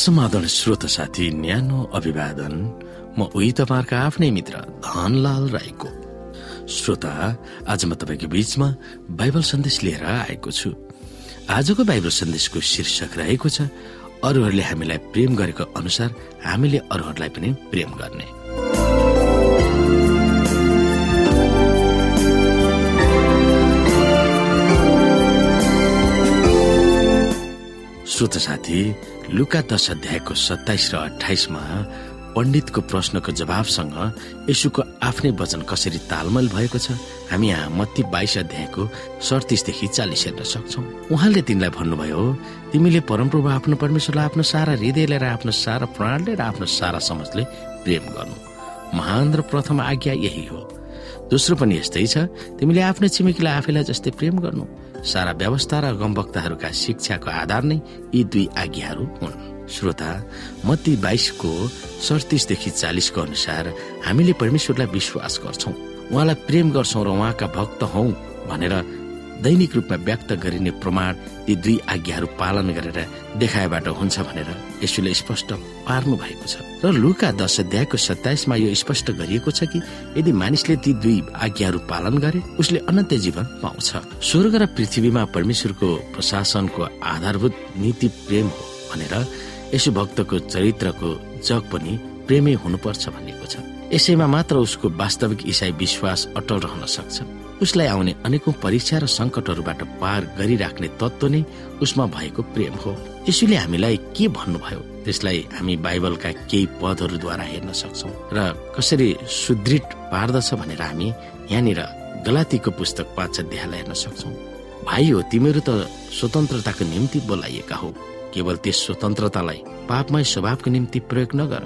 समाधान श्रोत साथी न्यानो अभिवादन। म उही तपाईँहरूका आफ्नै मित्र धनलाल राईको। श्रोता आज म तपाईँको बीचमा बाइबल सन्देश लिएर आएको छु। आजको बाइबल सन्देशको शीर्षक रहेको छ अरूहरूले हामीलाई प्रेम गरेको अनुसार हामीले अरूहरूलाई पनि प्रेम गर्ने। श्रोत साथी लुका दश अध्यायको सत्ताइस र अठाइसमा पण्डितको प्रश्नको जवाबसँग यसुको आफ्नै वचन कसरी तालमेल भएको छ हामी यहाँ मत्ती बाइस अध्यायको सडतिसदेखि चालिस हेर्न सक्छौ। उहाँले तिनलाई भन्नुभयो तिमीले परमप्रभु आफ्नो परमेश्वरलाई आफ्नो सारा हृदयले र आफ्नो सारा प्राणले र आफ्नो सारा समझले प्रेम गर्नु। महान र प्रथम आज्ञा यही हो। दोस्रो पनि यस्तै छ। तिमीले आफ्नो छिमेकीलाई आफैलाई जस्तै प्रेम गर्नु। सारा व्यवस्था र गमवक्ताहरूका शिक्षाको आधार नै यी दुई आज्ञाहरू हुन्। श्रोता मत्ती बाइसको सडतिसदेखि चालिसको अनुसार हामीले परमेश्वरलाई विश्वास गर्छौँ। उहाँलाई प्रेम गर्छौँ र उहाँका भक्त हौ भनेर दैनिक रूपमा व्यक्त गरिने प्रमाण ती दुई आज्ञाहरू पालन गरेर देखाएबाट हुन्छ भनेर यसुले स्पष्ट पार्नु भएको छ। र लुका दश अध्यायको सत्ताइसमा यो स्पष्ट गरिएको छ कि यदि मानिसले ती दुई आज्ञाहरू पालन गरे उसले अनन्त जीवन पाउँछ। स्वर्ग र पृथ्वीमा परमेश्वरको प्रशासनको आधारभूत नीति प्रेम हो भनेर यसो भक्तको चरित्रको जग पनि प्रेमै हुनुपर्छ भनिएको छ। यसैमा मात्र उसको वास्तविक इसाई विश्वास अटल रहन सक्छ। उसलाई आउने अनेकौं परीक्षा र संकटहरूबाट पार गरिराख्ने तत्व नै उसमा भएको प्रेम हो। यसुले हामीलाई के भन्नुभयो? त्यसलाई हामी बाइबलका केही पदहरूद्वारा हेर्न सक्छौ र कसरी सुदृढ पार्दछ भनेर हामी यहाँनिर गलातीको पुस्तक पाँच अध्यायलाई हेर्न सक्छौ। भाइ हो तिमीहरू त स्वतन्त्रताको निम्ति बोलाइएका हो। केवल त्यस स्वतन्त्रतालाई पापमय स्वभावको निम्ति प्रयोग नगर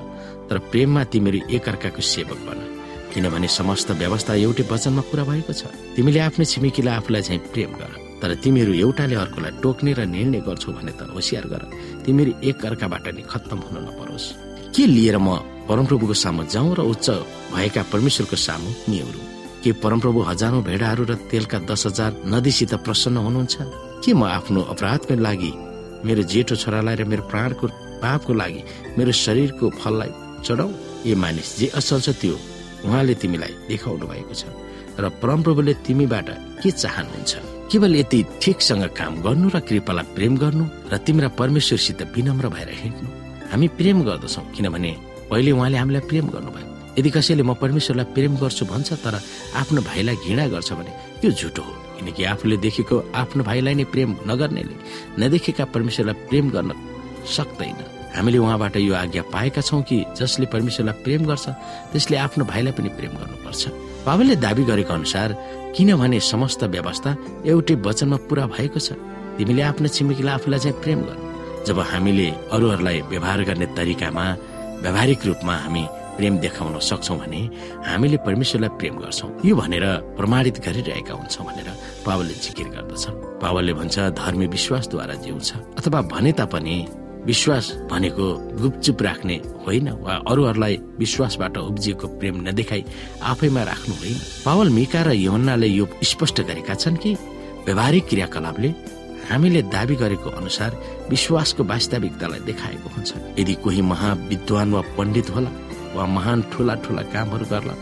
तर प्रेममा तिमीहरू एकअर्काको सेवक बन। किनभने समस्त व्यवस्था एउटै वचनमा पूरा भएको छ। तिमीले आफ्नो छिमेकीलाई आफूलाई चाहिँ प्रेम गर तर तिमीहरू एउटाले अर्कोलाई टोक्ने र निर्णय गर्छौ भने त होसियार गर। तिमीहरू एक अर्काबाट नै खत्तम हुन नपरोस्। के लिएर म परमप्रभुको सामु जाउँ र उच्च भएका परमेश्वरको सामु निहुरु? के परमप्रभु हजारौं भेडाहरू र तेलका दस हजार नदीसित प्रसन्न हुनुहुन्छ? के म आफ्नो अपराधको लागि मेरो जेठो छोरालाई र मेरो प्राणको पापको लागि मेरो शरीरको फललाई चढाउ? ए मानिस जे असल छ त्यो उहाँले तिमीलाई देखाउनु भएको छ र परमप्रभुले तिमीबाट के चाहनुहुन्छ? केवल यति ठिकसँग काम गर्नु र कृपालाई प्रेम गर्नु र तिम्रा परमेश्वरसित विनम्र भएर हिँड्नु? हामी प्रेम गर्दछौ किनभने पहिले उहाँले हामीलाई प्रेम गर्नुभयो। यदि कसैले म परमेश्वरलाई प्रेम गर्छु भन्छ तर आफ्नो भाइलाई घृणा गर्छ भने त्यो झुटो हो। किनकि आफूले देखेको आफ्नो भाइलाई नै प्रेम नगर्नेले नदेखेका परमेश्वरलाई प्रेम गर्न सक्दैन। हामीले उहाँबाट यो आज्ञा पाएका छौँ कि जसले परमेश्वरलाई प्रेम गर्छ त्यसले आफ्नो भाइलाई पनि प्रेम गर्नुपर्छ। बाबाले दावी गरेको अनुसार किनभने समस्त व्यवस्था एउटै वचनमा पूरा भएको छ। तिमीले आफ्नो छिमेकीलाई आफूलाई चाहिँ प्रेम गर्नु जब हामीले अरूहरूलाई व्यवहार गर्ने तरिकामा व्यावहारिक रूपमा हामी प्रेम देखाउन सक्छौ भने हामीले परमेश्वरलाई प्रेम गर्छौ। यो भनेर प्रमाणित गरिरहेका हुन्छौँ भनेर पावलले जिकिर गर्दछन्। पावलले भन्छ धर्मी विश्वासद्वारा जिउँछ। अथवा भने तापनि विश्वास भनेको गुपचुप राख्ने होइन वा अरूहरूलाई विश्वासबाट उब्जिएको प्रेम नदेखाई आफैमा राख्नु होइन। पावल मिका र यौन्नाले यो स्पष्ट गरेका छन् कि व्यवहारिक क्रियाकलापले हामीले दावी गरेको अनुसार विश्वासको वास्तविकतालाई देखाएको हुन्छ। यदि कोही महाविद्वान वा पण्डित होला वा महान ठुला ठुला कामहरू गर्ला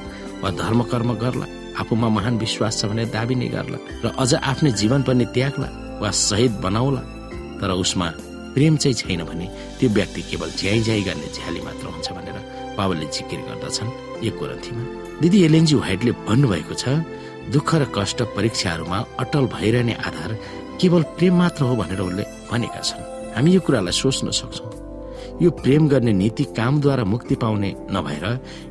वा धर्म कर्म गर्ला आफूमा महान विश्वास छ भने दावी नै गर्ला र अझ आफ्नो जीवन पनि त्याग्ला वा शहीद बनाउला तर उसमा प्रेम चाहिँ छैन भने त्यो व्यक्ति केवल झ्याइ झ्याइ गर्ने झ्याली मात्र हुन्छ भनेर बाबाले जिकिर गर्दछन्। एक ग्रन्थीमा दिदी एलएनजी व्हाइटले भन्नुभएको छ दुःख र कष्ट परीक्षाहरूमा अटल भइरहने आधार केवल प्रेम मात्र हो भनेर उनले भनेका छन्। हामी यो कुरालाई सोच्न सक्छौ। यो प्रेम गर्ने नीति कामद्वारा मुक्ति पाउने नभएर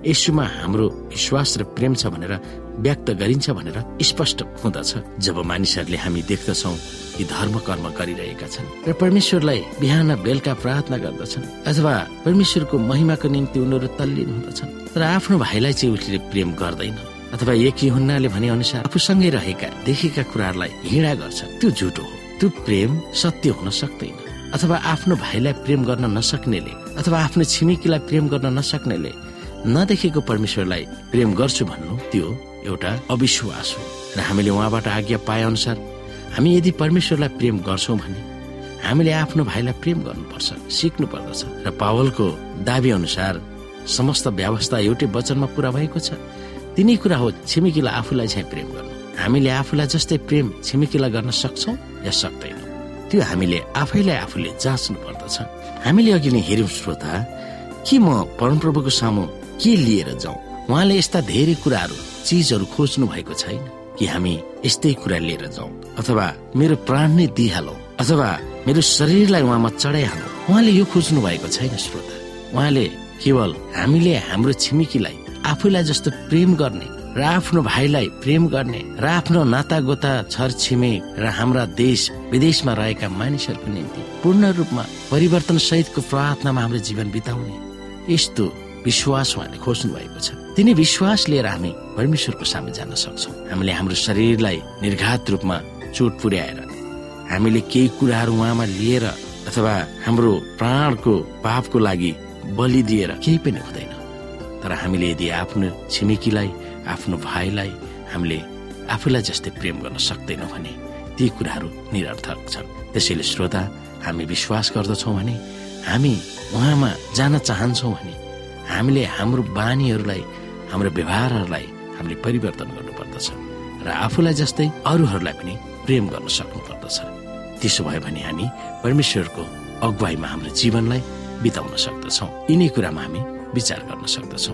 यसुमा हाम्रो विश्वास र प्रेम छ भनेर व्यक्त गरिन्छ भनेर स्पष्ट हुँदछ। जब मानिसहरूले हामी देख्दछौ कि धर्म कर्म गरिरहेका छन् र परमेश्वरलाई बिहान बेलुका प्रार्थना गर्दछन् अथवा परमेश्वरको महिमाको निम्ति उनीहरू तल्लीन हुँदछन् तर आफ्नो भाइलाई चाहिँ उसले प्रेम गर्दैन अथवा एक हुन्नाले भने अनुसार आफूसँगै रहेका देखेका कुराहरूलाई हिँडा गर्छ। त्यो झुटो हो। त्यो प्रेम सत्य हुन सक्दैन। अथवा आफ्नो भाइलाई प्रेम गर्न नसक्नेले अथवा आफ्नो छिमेकीलाई प्रेम गर्न नसक्नेले नदेखेको परमेश्वरलाई प्रेम गर्छु भन्नु त्यो एउटा अविश्वास हो। र हामीले उहाँबाट आज्ञा पाए अनुसार हामी यदि परमेश्वरलाई प्रेम गर्छौँ भने हामीले आफ्नो भाइलाई प्रेम गर्नुपर्छ सिक्नु पर्दछ र पावलको दावी अनुसार समस्त व्यवस्था एउटै वचनमा पूरा भएको छ। तिनै कुरा हो छिमेकीलाई आफूलाई चाहिँ प्रेम गर्नु। हामीले आफूलाई जस्तै प्रेम छिमेकीलाई गर्न सक्छौ या सक्दैनौ। त्यो हामीले आफैलाई आफूले जाँच्नु पर्दछ। हामीले अघि नै हेर्यौँ श्रोता के म परमप्रभुको सामु के लिएर जाउँ? उहाँले यस्ता धेरै कुराहरू चिजहरू खोज्नु भएको छैन कि हामी यस्तै कुरा लिएर जाउँ? अथवा मेरो प्राण नै दिइहालौँ? अथवा मेरो शरीरलाई उहाँमा चढाइहालौँ? उहाँले यो खोज्नु भएको छैन श्रोता। उहाँले केवल हामीले हाम्रो छिमेकीलाई आफूलाई जस्तो प्रेम गर्ने र आफ्नो भाइलाई प्रेम गर्ने र आफ्नो नाता गोता छर छिमेक र हाम्रा देश विदेशमा रहेका मानिसहरूको निम्ति पूर्ण रूपमा परिवर्तन सहितको प्रार्थनामा हाम्रो जीवन बिताउने यस्तो विश्वास उहाँले खोज्नु भएको छ। तिनी विश्वास लिएर हामी परमेश्वरको सामु जान सक्छौँ। हामीले हाम्रो शरीरलाई निर्घात रूपमा चोट पुर्याएर हामीले केही कुराहरू उहाँमा लिएर अथवा हाम्रो प्राणको पापको लागि बलि दिएर केही पनि हुँदैन। तर हामीले यदि आफ्नो छिमेकीलाई आफ्नो भाइलाई हामीले आफूलाई जस्तै प्रेम गर्न सक्दैनौँ भने ती कुराहरू निरर्थक छन्। त्यसैले श्रोता हामी विश्वास गर्दछौँ भने हामी उहाँमा जान चाहन्छौँ भने हामीले हाम्रो बानीहरूलाई हाम्रो व्यवहारहरूलाई हामीले परिवर्तन गर्नुपर्दछ र आफूलाई जस्तै अरूहरूलाई पनि प्रेम गर्न सक्नु पर्दछ त्यसो भयो भने हामी परमेश्वरको अगुवाईमा हाम्रो जीवनलाई बिताउन सक्दछौ। यिनै कुरामा हामी विचार गर्न सक्दछौ।